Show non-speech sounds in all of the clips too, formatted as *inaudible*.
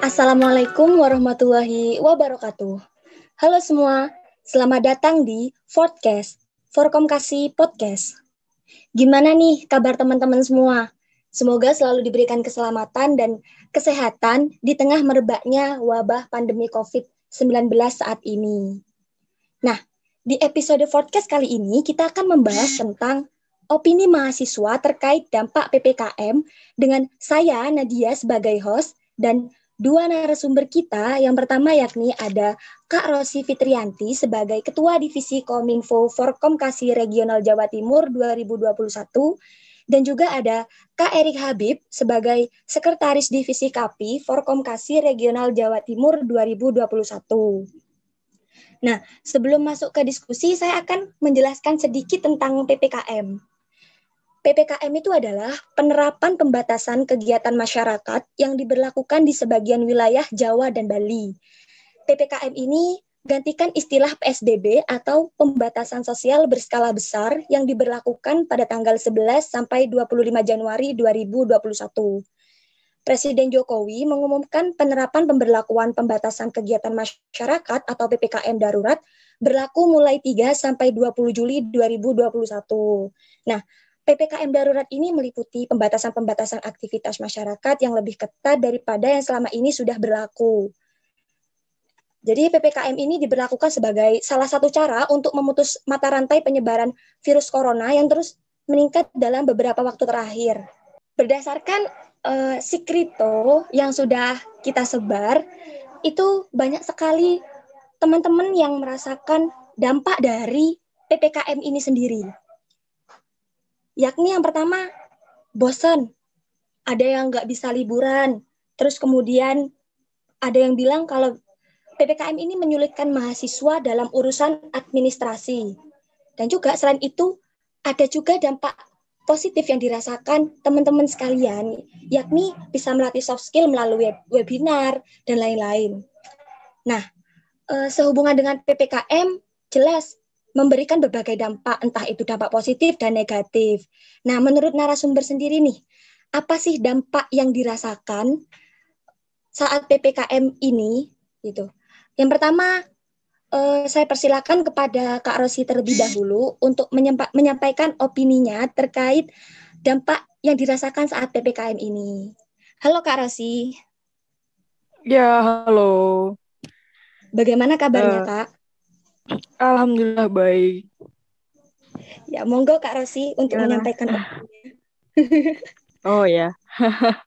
Assalamualaikum warahmatullahi wabarakatuh. Halo semua, selamat datang di Podcast, Forkom Kasih Podcast. Gimana nih kabar teman-teman semua? Semoga selalu diberikan keselamatan dan kesehatan di tengah merebaknya wabah pandemi COVID-19 saat ini. Nah, di episode podcast kali ini kita akan membahas tentang opini mahasiswa terkait dampak PPKM dengan saya Nadia sebagai host dan dua narasumber kita. Yang pertama yakni ada Kak Rosi Fitrianti sebagai Ketua Divisi Kominfo Forkom Kasih Regional Jawa Timur 2021 dan juga ada Kak Erik Habib sebagai Sekretaris Divisi KAPI Forkom Kasih Regional Jawa Timur 2021. Nah, sebelum masuk ke diskusi, saya akan menjelaskan sedikit tentang PPKM. PPKM itu adalah penerapan pembatasan kegiatan masyarakat yang diberlakukan di sebagian wilayah Jawa dan Bali. PPKM ini gantikan istilah PSBB atau pembatasan sosial berskala besar yang diberlakukan pada tanggal 11 sampai 25 Januari 2021. Presiden Jokowi mengumumkan penerapan pemberlakuan pembatasan kegiatan masyarakat atau PPKM darurat berlaku mulai 3 sampai 20 Juli 2021. Nah, PPKM darurat ini meliputi pembatasan-pembatasan aktivitas masyarakat yang lebih ketat daripada yang selama ini sudah berlaku. Jadi PPKM ini diberlakukan sebagai salah satu cara untuk memutus mata rantai penyebaran virus corona yang terus meningkat dalam beberapa waktu terakhir. Berdasarkan uh, Sikrito yang sudah kita sebar, itu banyak sekali teman-teman yang merasakan dampak dari PPKM ini sendiri yakni yang pertama bosan, ada yang nggak bisa liburan, terus kemudian ada yang bilang kalau PPKM ini menyulitkan mahasiswa dalam urusan administrasi. Dan juga selain itu ada juga dampak positif yang dirasakan teman-teman sekalian, yakni bisa melatih soft skill melalui webinar dan lain-lain. Nah, eh, sehubungan dengan PPKM, jelas memberikan berbagai dampak, entah itu dampak positif dan negatif. Nah, menurut narasumber sendiri nih, apa sih dampak yang dirasakan saat PPKM ini? Gitu. Yang pertama, eh, saya persilakan kepada Kak Rosi terlebih dahulu untuk menyampaikan opininya terkait dampak yang dirasakan saat PPKM ini. Halo Kak Rosi. Ya, halo. Bagaimana kabarnya, uh, Kak? Alhamdulillah baik. Ya, monggo Kak Rosi untuk Gimana? menyampaikan *laughs* Oh ya. *laughs*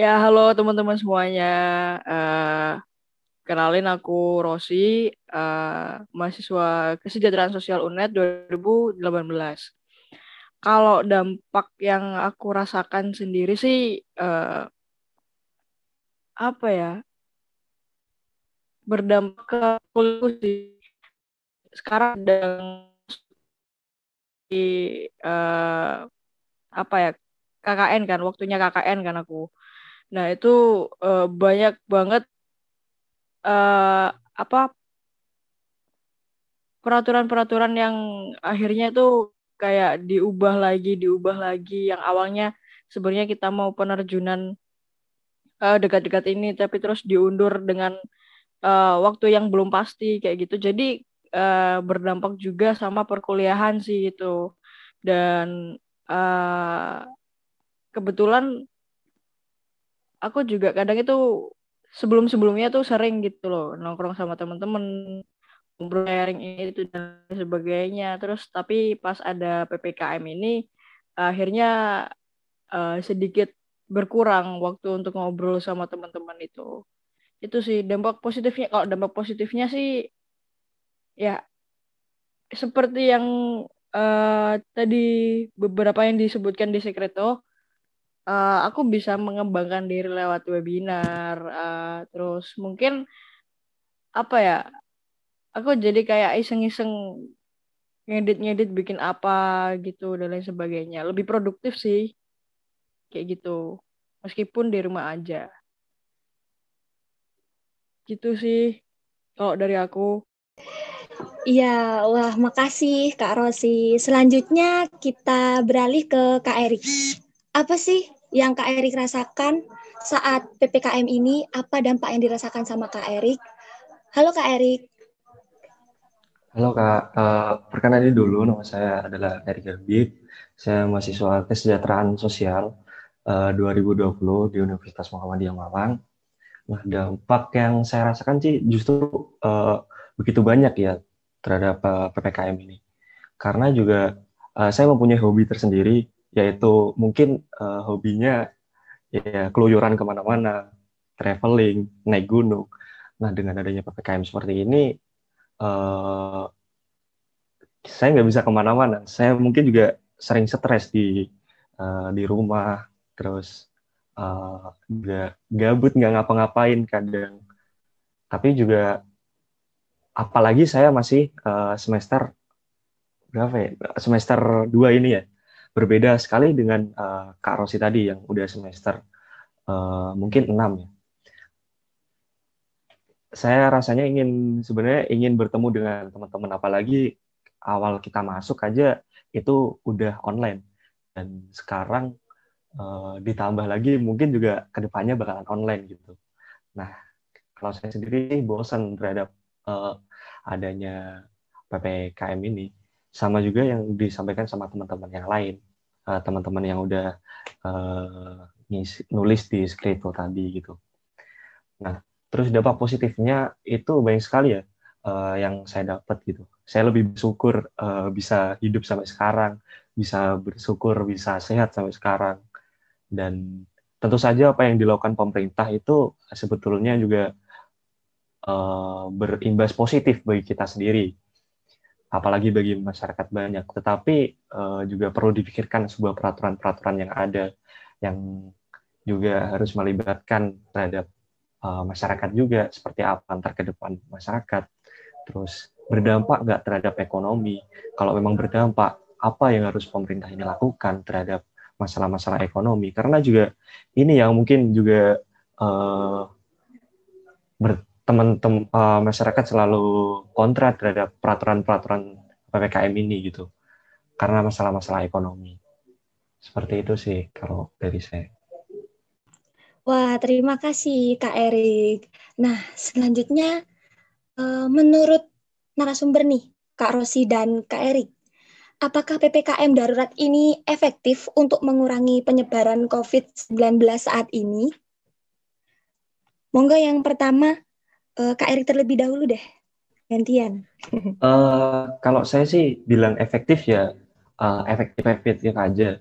ya, halo teman-teman semuanya. Uh, kenalin aku Rosi, uh, mahasiswa Kesejahteraan Sosial UNED 2018. Kalau dampak yang aku rasakan sendiri sih uh, apa ya? Berdampak ke kuliah sih sekarang sedang di uh, apa ya KKN kan waktunya KKN kan aku. Nah itu uh, banyak banget uh, apa peraturan-peraturan yang akhirnya itu kayak diubah lagi diubah lagi yang awalnya sebenarnya kita mau penerjunan uh, dekat-dekat ini tapi terus diundur dengan uh, waktu yang belum pasti kayak gitu. Jadi uh, berdampak juga sama perkuliahan sih itu dan uh, kebetulan aku juga kadang itu sebelum-sebelumnya tuh sering gitu loh nongkrong sama temen-temen ngobrol sharing itu dan sebagainya. Terus tapi pas ada ppkm ini akhirnya uh, sedikit berkurang waktu untuk ngobrol sama teman-teman itu. Itu sih dampak positifnya. Kalau dampak positifnya sih ya seperti yang uh, tadi beberapa yang disebutkan di Sekreto, uh, aku bisa mengembangkan diri lewat webinar, uh, terus mungkin apa ya, aku jadi kayak iseng-iseng ngedit-ngedit bikin apa gitu dan lain sebagainya. Lebih produktif sih, kayak gitu. Meskipun di rumah aja. Gitu sih, kalau dari aku. Iya, wah makasih Kak Rosi. Selanjutnya kita beralih ke Kak Erik. apa sih yang Kak Erik rasakan saat PPKM ini? Apa dampak yang dirasakan sama Kak Erik? Halo Kak Erik. Halo Kak, uh, perkenalkan dulu nama saya adalah Erik Habib. Saya mahasiswa kesejahteraan sosial uh, 2020 di Universitas Muhammadiyah Malang. Nah, dampak yang saya rasakan sih justru uh, begitu banyak ya terhadap uh, PPKM ini. Karena juga uh, saya mempunyai hobi tersendiri, yaitu mungkin uh, hobinya ya keluyuran ke mana-mana, traveling, naik gunung. Nah, dengan adanya PPKM seperti ini, uh, saya nggak bisa ke mana-mana. Saya mungkin juga sering stres di uh, di rumah, terus uh, gabut nggak ngapa-ngapain kadang. Tapi juga apalagi saya masih uh, semester berapa ya? Semester 2 ini ya. Berbeda sekali dengan uh, Kak Rosi tadi yang udah semester uh, mungkin 6 ya. Saya rasanya ingin sebenarnya ingin bertemu dengan teman-teman. Apalagi awal kita masuk aja itu udah online. Dan sekarang uh, ditambah lagi mungkin juga ke depannya bakalan online gitu. Nah kalau saya sendiri bosan terhadap uh, adanya ppkm ini sama juga yang disampaikan sama teman-teman yang lain. Uh, teman-teman yang udah uh, nulis di skripto tadi gitu. Nah terus dampak positifnya itu banyak sekali ya uh, yang saya dapat gitu. Saya lebih bersyukur uh, bisa hidup sampai sekarang bisa bersyukur bisa sehat sampai sekarang. Dan tentu saja apa yang dilakukan pemerintah itu sebetulnya juga uh, berimbas positif bagi kita sendiri apalagi bagi masyarakat banyak. Tetapi uh, juga perlu dipikirkan sebuah peraturan-peraturan yang ada yang juga harus melibatkan terhadap uh, masyarakat juga seperti apa antar ke depan masyarakat. Terus berdampak nggak terhadap ekonomi? Kalau memang berdampak, apa yang harus pemerintah ini lakukan terhadap masalah-masalah ekonomi? Karena juga ini yang mungkin juga uh, teman-teman uh, masyarakat selalu kontra terhadap peraturan-peraturan ppkm ini gitu karena masalah-masalah ekonomi seperti itu sih kalau dari saya. Wah terima kasih Kak Erik. Nah selanjutnya uh, menurut narasumber nih Kak Rosi dan Kak Erik, apakah ppkm darurat ini efektif untuk mengurangi penyebaran COVID-19 saat ini? Monggo yang pertama uh, Kak Erik terlebih dahulu deh, gantian. uh, kalau saya sih bilang efektif ya, uh, efektif efektif aja.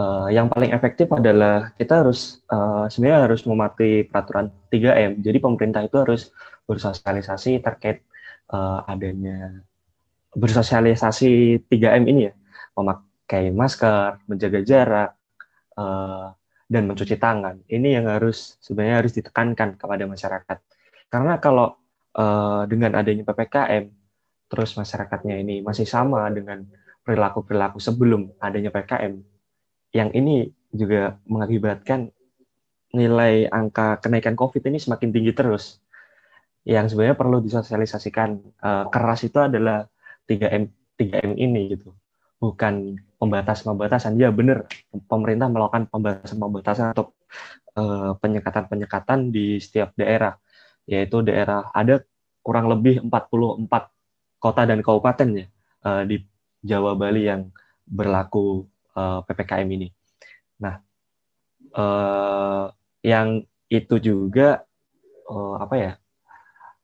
Uh, yang paling efektif adalah kita harus uh, sebenarnya harus mematuhi peraturan 3M. Jadi pemerintah itu harus bersosialisasi terkait uh, adanya bersosialisasi 3M ini ya, memakai masker, menjaga jarak, uh, dan mencuci tangan. Ini yang harus sebenarnya harus ditekankan kepada masyarakat karena kalau uh, dengan adanya PPKM, terus masyarakatnya ini masih sama dengan perilaku-perilaku sebelum adanya PPKM, yang ini juga mengakibatkan nilai angka kenaikan COVID ini semakin tinggi terus. Yang sebenarnya perlu disosialisasikan uh, keras itu adalah 3M 3M ini gitu. Bukan pembatasan-pembatasan. Ya benar, pemerintah melakukan pembatasan-pembatasan atau uh, penyekatan-penyekatan di setiap daerah yaitu daerah ada kurang lebih 44 kota dan kabupaten ya uh, di Jawa Bali yang berlaku uh, eh, PPKM ini. Nah, uh, yang itu juga uh, apa ya?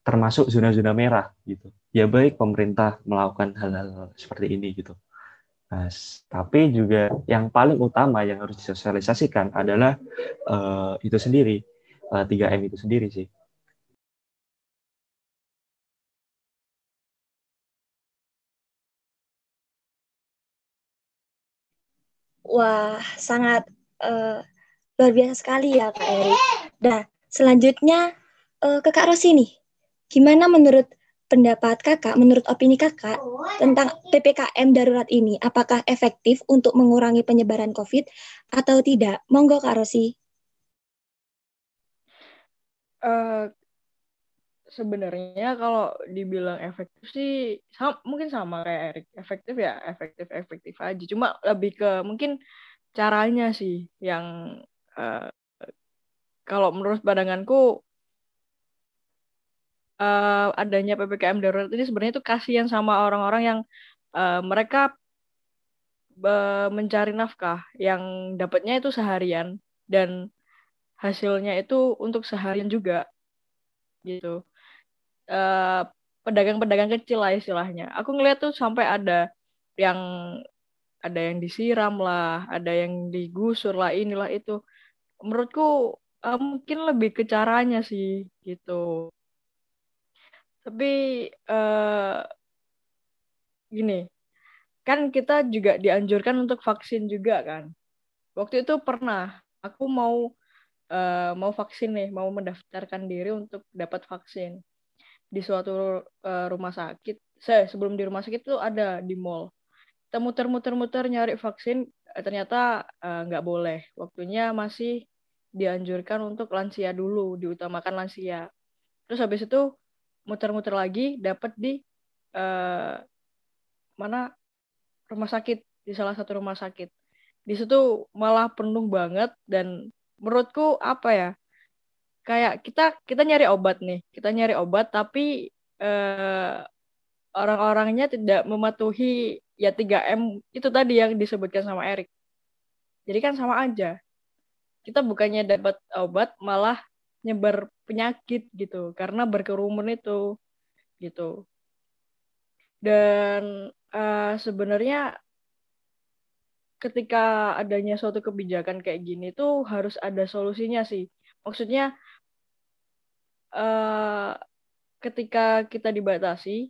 termasuk zona-zona merah gitu. Ya baik pemerintah melakukan hal-hal seperti ini gitu. Nah, tapi juga yang paling utama yang harus disosialisasikan adalah uh, itu sendiri, uh, 3M itu sendiri sih. Wah, sangat uh, luar biasa sekali ya Kak Eri. Nah, selanjutnya uh, ke Kak Rosi nih. Gimana menurut pendapat Kakak, menurut opini Kakak tentang PPKM darurat ini? Apakah efektif untuk mengurangi penyebaran COVID atau tidak? Monggo Kak Rosi. Uh, sebenarnya kalau dibilang efektif sih sama, mungkin sama kayak Erik efektif ya efektif efektif aja. Cuma lebih ke mungkin caranya sih yang uh, kalau menurut pandanganku uh, adanya ppkm darurat ini sebenarnya itu kasihan sama orang-orang yang uh, mereka mencari nafkah yang dapatnya itu seharian dan hasilnya itu untuk seharian juga gitu pedagang pedagang-pedagang kecil lah istilahnya. Aku ngeliat tuh sampai ada yang ada yang disiram lah ada yang digusur lah inilah itu. Menurutku uh, mungkin lebih ke caranya sih gitu. Tapi uh, gini kan kita juga dianjurkan untuk vaksin juga kan. Waktu itu pernah aku mau uh, mau vaksin nih mau mendaftarkan diri untuk dapat vaksin di suatu uh, rumah sakit. Saya sebelum di rumah sakit itu ada di mall. Kita muter-muter-muter nyari vaksin ternyata nggak uh, boleh. Waktunya masih dianjurkan untuk lansia dulu diutamakan lansia. Terus habis itu muter-muter lagi dapat di uh, mana? Rumah sakit di salah satu rumah sakit. Di situ malah penuh banget dan menurutku apa ya kayak kita kita nyari obat nih. Kita nyari obat tapi eh, orang-orangnya tidak mematuhi ya 3M itu tadi yang disebutkan sama Erik jadi kan sama aja. Kita bukannya dapat obat malah nyebar penyakit gitu. Karena berkerumun itu gitu. Dan uh, sebenarnya ketika adanya suatu kebijakan kayak gini tuh harus ada solusinya sih. Maksudnya uh, ketika kita dibatasi,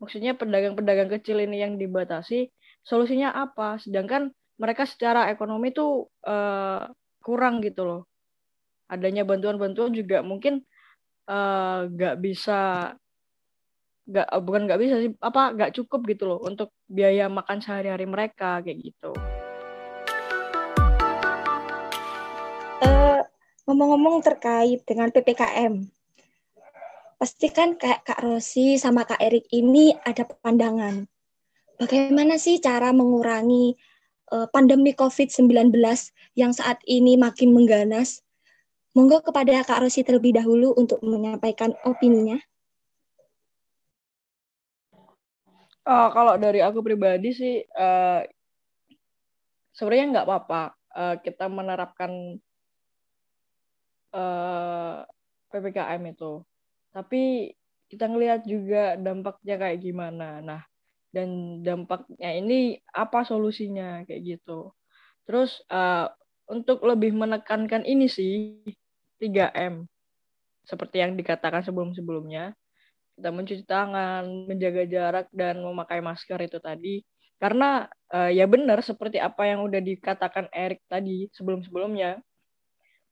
maksudnya pedagang-pedagang kecil ini yang dibatasi, solusinya apa? Sedangkan mereka secara ekonomi tuh uh, kurang gitu loh. Adanya bantuan-bantuan juga mungkin nggak uh, bisa nggak eh, bukan nggak bisa sih apa nggak cukup gitu loh untuk biaya makan sehari-hari mereka kayak gitu. Ngomong-ngomong terkait dengan ppkm, pasti kan kayak Kak Rosi sama Kak Erik ini ada pandangan. Bagaimana sih cara mengurangi uh, pandemi COVID-19 yang saat ini makin mengganas? Monggo kepada Kak Rosi terlebih dahulu untuk menyampaikan opininya. Uh, kalau dari aku pribadi sih uh, sebenarnya nggak apa-apa uh, kita menerapkan uh, ppkm itu, tapi kita ngelihat juga dampaknya kayak gimana. Nah, dan dampaknya ini apa solusinya kayak gitu. Terus uh, untuk lebih menekankan ini sih 3M seperti yang dikatakan sebelum-sebelumnya kita mencuci tangan, menjaga jarak dan memakai masker itu tadi. Karena uh, ya benar seperti apa yang udah dikatakan Erik tadi sebelum-sebelumnya.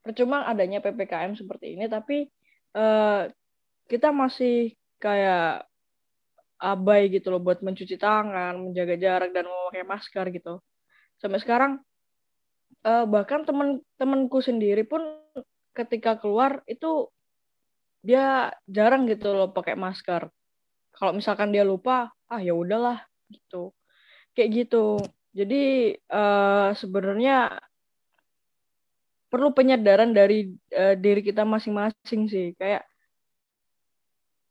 Percuma adanya PPKM seperti ini tapi uh, kita masih kayak abai gitu loh buat mencuci tangan, menjaga jarak dan memakai masker gitu. Sampai sekarang uh, bahkan teman-temanku sendiri pun ketika keluar itu dia jarang gitu loh pakai masker. Kalau misalkan dia lupa ah ya udahlah gitu. Kayak gitu. Jadi uh, sebenarnya perlu penyadaran dari uh, diri kita masing-masing sih. Kayak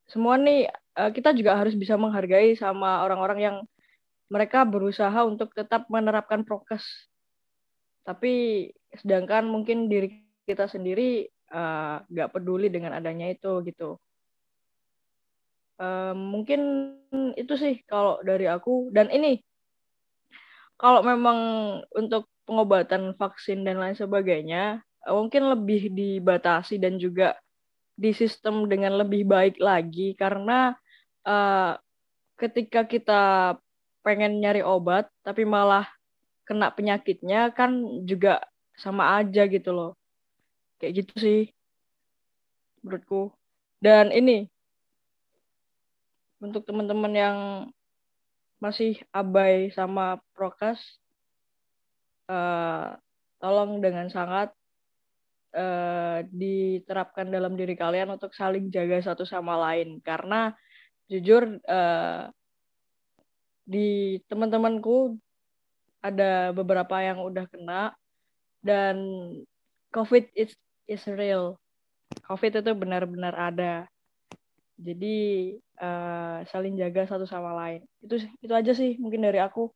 semua nih uh, kita juga harus bisa menghargai sama orang-orang yang mereka berusaha untuk tetap menerapkan prokes. Tapi sedangkan mungkin diri kita sendiri Eh, nggak uh, peduli dengan adanya itu gitu. Uh, mungkin itu sih kalau dari aku. Dan ini kalau memang untuk pengobatan vaksin dan lain sebagainya uh, mungkin lebih dibatasi dan juga di sistem dengan lebih baik lagi karena uh, ketika kita pengen nyari obat tapi malah kena penyakitnya kan juga sama aja gitu loh. Kayak gitu sih menurutku. Dan ini untuk teman-teman yang masih abai sama prokes uh, tolong dengan sangat uh, diterapkan dalam diri kalian untuk saling jaga satu sama lain karena jujur uh, di teman-temanku ada beberapa yang udah kena dan COVID is is real. COVID itu benar-benar ada. Jadi uh, saling jaga satu sama lain. Itu itu aja sih mungkin dari aku.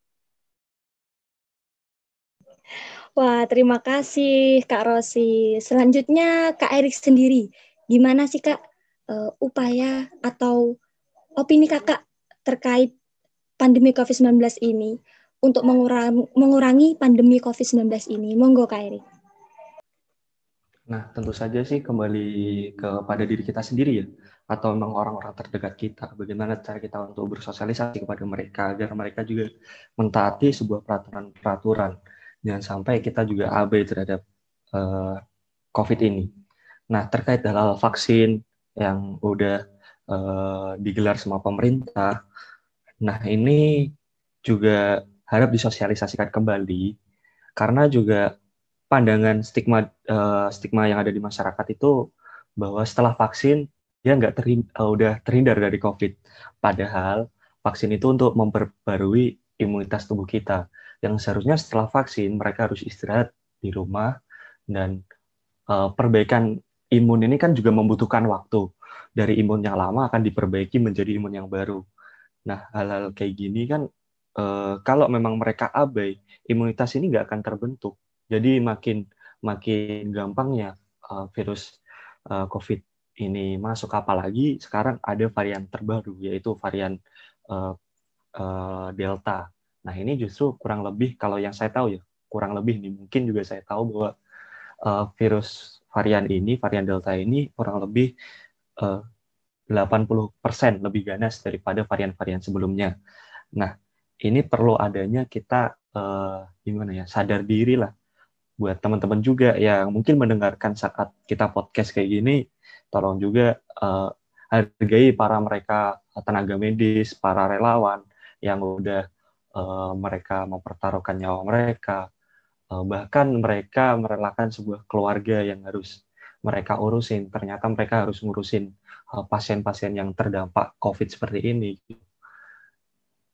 Wah, terima kasih Kak Rosi. Selanjutnya Kak Erik sendiri. Gimana sih Kak uh, upaya atau opini Kakak terkait pandemi COVID-19 ini untuk mengurangi, mengurangi pandemi COVID-19 ini? Monggo Kak Erik. Nah, tentu saja sih kembali kepada diri kita sendiri ya, atau memang orang-orang terdekat kita. Bagaimana cara kita untuk bersosialisasi kepada mereka agar mereka juga mentaati sebuah peraturan-peraturan. Jangan sampai kita juga abai terhadap uh, COVID ini. Nah, terkait hal vaksin yang udah uh, digelar sama pemerintah, nah ini juga harap disosialisasikan kembali karena juga pandangan stigma uh, stigma yang ada di masyarakat itu bahwa setelah vaksin dia nggak terhind uh, udah terhindar dari COVID. Padahal vaksin itu untuk memperbarui imunitas tubuh kita. Yang seharusnya setelah vaksin mereka harus istirahat di rumah dan uh, perbaikan imun ini kan juga membutuhkan waktu. Dari imun yang lama akan diperbaiki menjadi imun yang baru. Nah, hal-hal kayak gini kan uh, kalau memang mereka abai, imunitas ini nggak akan terbentuk. Jadi makin makin gampangnya uh, virus uh, COVID ini masuk apalagi sekarang ada varian terbaru yaitu varian uh, uh, Delta. Nah ini justru kurang lebih kalau yang saya tahu ya kurang lebih nih mungkin juga saya tahu bahwa uh, virus varian ini varian Delta ini kurang lebih uh, 80% lebih ganas daripada varian-varian sebelumnya. Nah ini perlu adanya kita uh, gimana ya sadar diri lah buat teman-teman juga yang mungkin mendengarkan saat kita podcast kayak gini, tolong juga uh, hargai para mereka tenaga medis, para relawan yang udah uh, mereka mempertaruhkan nyawa mereka, uh, bahkan mereka merelakan sebuah keluarga yang harus mereka urusin. Ternyata mereka harus ngurusin pasien-pasien uh, yang terdampak COVID seperti ini.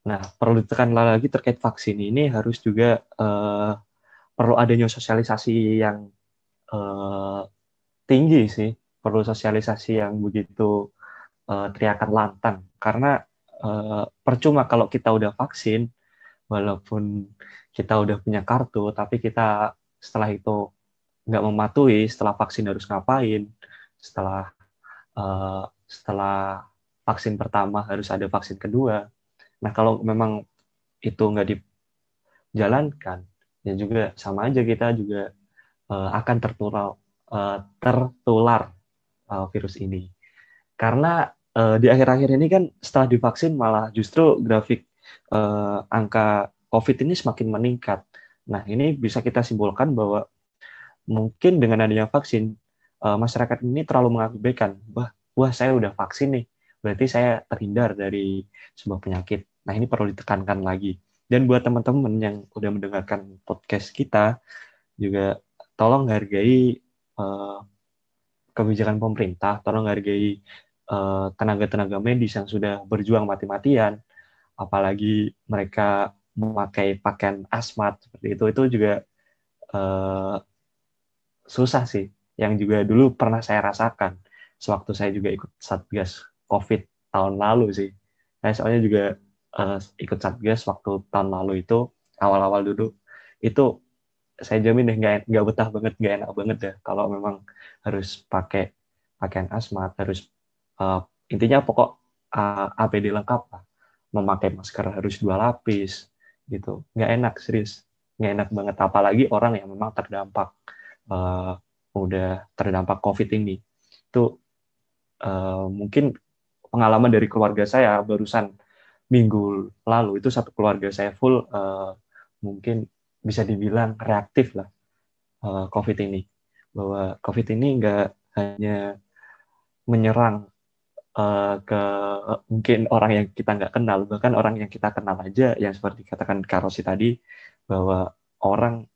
Nah, perlu ditekan lagi terkait vaksin ini harus juga uh, perlu adanya sosialisasi yang uh, tinggi sih, perlu sosialisasi yang begitu uh, teriakan lantang karena uh, percuma kalau kita udah vaksin walaupun kita udah punya kartu tapi kita setelah itu nggak mematuhi setelah vaksin harus ngapain setelah uh, setelah vaksin pertama harus ada vaksin kedua. Nah kalau memang itu nggak dijalankan ya juga sama aja kita juga uh, akan tertular uh, tertular uh, virus ini. Karena uh, di akhir-akhir ini kan setelah divaksin malah justru grafik uh, angka COVID ini semakin meningkat. Nah ini bisa kita simpulkan bahwa mungkin dengan adanya vaksin uh, masyarakat ini terlalu mengabaikan wah wah saya udah vaksin nih berarti saya terhindar dari sebuah penyakit. Nah ini perlu ditekankan lagi dan buat teman-teman yang udah mendengarkan podcast kita, juga tolong hargai uh, kebijakan pemerintah, tolong hargai tenaga-tenaga medis yang sudah berjuang mati-matian, apalagi mereka memakai pakaian asmat seperti itu, itu juga uh, susah sih. Yang juga dulu pernah saya rasakan, sewaktu saya juga ikut satgas COVID tahun lalu sih. Saya soalnya juga uh, ikut satgas waktu tahun lalu itu awal-awal dulu itu saya jamin deh nggak nggak betah banget nggak enak banget ya kalau memang harus pakai pakaian asmat harus uh, intinya pokok uh, eh, APD lengkap lah. Memakai masker harus dua lapis gitu. Nggak enak serius. Nggak enak banget. Apalagi orang yang memang terdampak uh, udah terdampak COVID ini. Itu uh, mungkin pengalaman dari keluarga saya barusan minggu lalu. Itu satu keluarga saya full uh, mungkin bisa dibilang reaktif lah uh, COVID ini. Bahwa COVID ini nggak hanya menyerang uh, ke uh, mungkin orang yang kita nggak kenal bahkan orang yang kita kenal aja yang seperti katakan Karosi tadi bahwa orang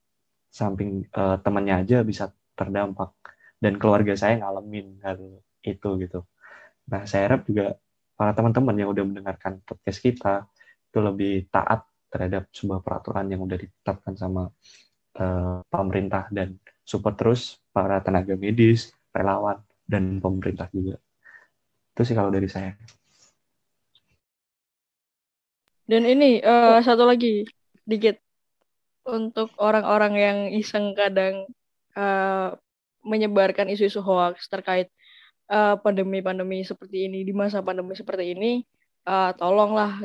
samping uh, temannya aja bisa terdampak dan keluarga saya ngalamin hal itu gitu. Nah saya harap juga para teman-teman yang udah mendengarkan podcast kita itu lebih taat terhadap sebuah peraturan yang udah ditetapkan sama uh, pemerintah dan support terus para tenaga medis, relawan, dan pemerintah juga. Itu sih kalau dari saya. Dan ini uh, satu lagi dikit untuk orang-orang yang iseng kadang uh, menyebarkan isu-isu hoax terkait pandemi-pandemi uh, seperti ini di masa pandemi seperti ini, uh, tolonglah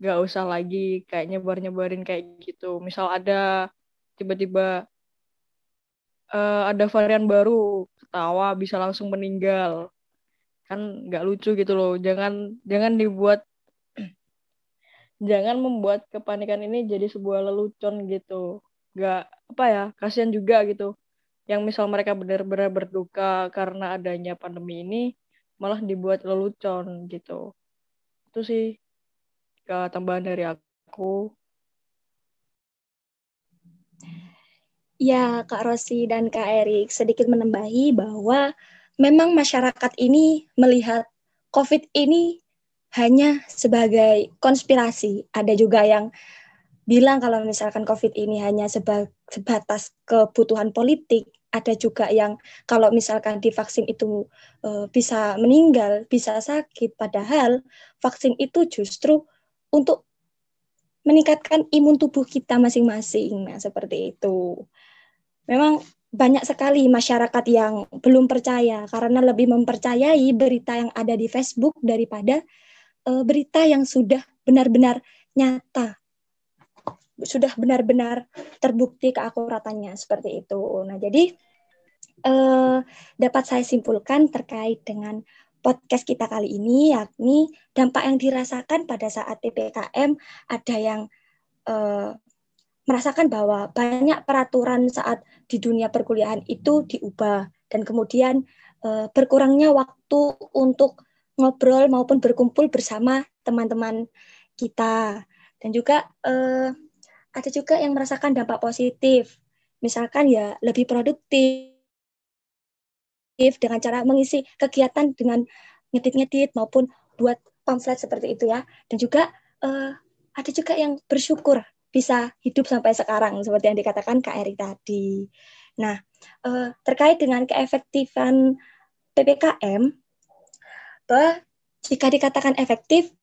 gak usah lagi kayak nyebar-nyebarin kayak gitu. Misal ada tiba-tiba uh, ada varian baru, ketawa bisa langsung meninggal, kan nggak lucu gitu loh. Jangan jangan dibuat *clears throat* jangan membuat kepanikan ini jadi sebuah lelucon gitu. Nggak apa ya kasihan juga gitu. Yang misal mereka benar-benar berduka karena adanya pandemi ini malah dibuat lelucon gitu. Itu sih ke tambahan dari aku. Ya, Kak Rosi dan Kak Erik sedikit menambahi bahwa memang masyarakat ini melihat COVID ini hanya sebagai konspirasi. Ada juga yang bilang kalau misalkan COVID ini hanya sebatas kebutuhan politik. Ada juga yang kalau misalkan divaksin itu uh, bisa meninggal, bisa sakit. Padahal vaksin itu justru untuk meningkatkan imun tubuh kita masing-masing. Nah, seperti itu. Memang banyak sekali masyarakat yang belum percaya karena lebih mempercayai berita yang ada di Facebook daripada uh, berita yang sudah benar-benar nyata, sudah benar-benar terbukti keakuratannya seperti itu. Nah, jadi uh, dapat saya simpulkan terkait dengan podcast kita kali ini, yakni dampak yang dirasakan pada saat ppkm ada yang uh, merasakan bahwa banyak peraturan saat di dunia perkuliahan itu diubah. Dan kemudian uh, berkurangnya waktu untuk ngobrol maupun berkumpul bersama teman-teman kita. Dan juga eh, ada juga yang merasakan dampak positif. Misalkan ya lebih produktif dengan cara mengisi kegiatan dengan ngedit-ngedit maupun buat pamflet seperti itu ya. Dan juga eh, ada juga yang bersyukur bisa hidup sampai sekarang seperti yang dikatakan Kak Eri tadi. Nah, eh, terkait dengan keefektifan PPKM bahwa jika dikatakan efektif,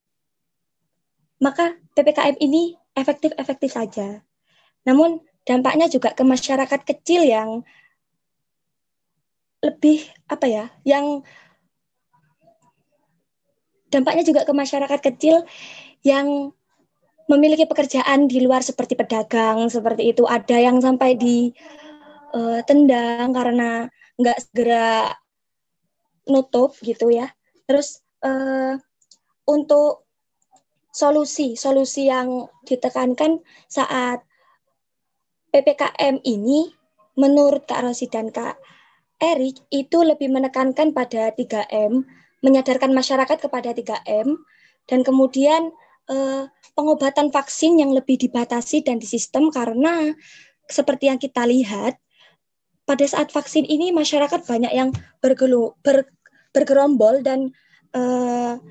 maka PPKM ini efektif-efektif saja. Namun dampaknya juga ke masyarakat kecil yang lebih apa ya, yang dampaknya juga ke masyarakat kecil yang memiliki pekerjaan di luar seperti pedagang seperti itu. Ada yang sampai di uh, tendang karena nggak segera nutup gitu ya. Terus uh, untuk solusi solusi yang ditekankan saat ppkm ini menurut Kak Rosi dan Kak Erik itu lebih menekankan pada 3M, menyadarkan masyarakat kepada 3M, dan kemudian eh, pengobatan vaksin yang lebih dibatasi dan disistem karena seperti yang kita lihat pada saat vaksin ini masyarakat banyak yang bergelu, ber, bergerombol dan uh,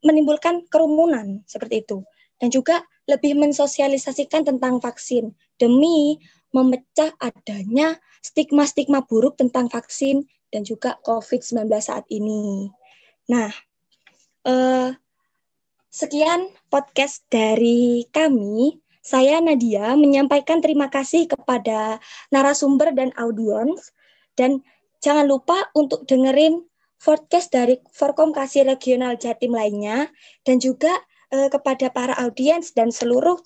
menimbulkan kerumunan seperti itu dan juga lebih mensosialisasikan tentang vaksin demi memecah adanya stigma-stigma buruk tentang vaksin dan juga COVID-19 saat ini. Nah, uh, sekian podcast dari kami. Saya Nadia menyampaikan terima kasih kepada narasumber dan audiens dan jangan lupa untuk dengerin podcast dari Forkom Kasih Regional Jatim lainnya dan juga eh, kepada para audiens dan seluruh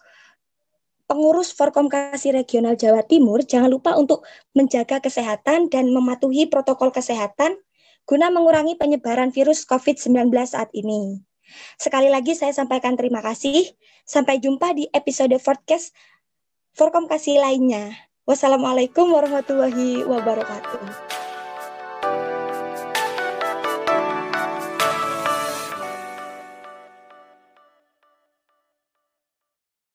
pengurus Forkom Kasih Regional Jawa Timur jangan lupa untuk menjaga kesehatan dan mematuhi protokol kesehatan guna mengurangi penyebaran virus COVID-19 saat ini. Sekali lagi saya sampaikan terima kasih. Sampai jumpa di episode podcast Forkom Kasih lainnya. Wassalamualaikum warahmatullahi wabarakatuh.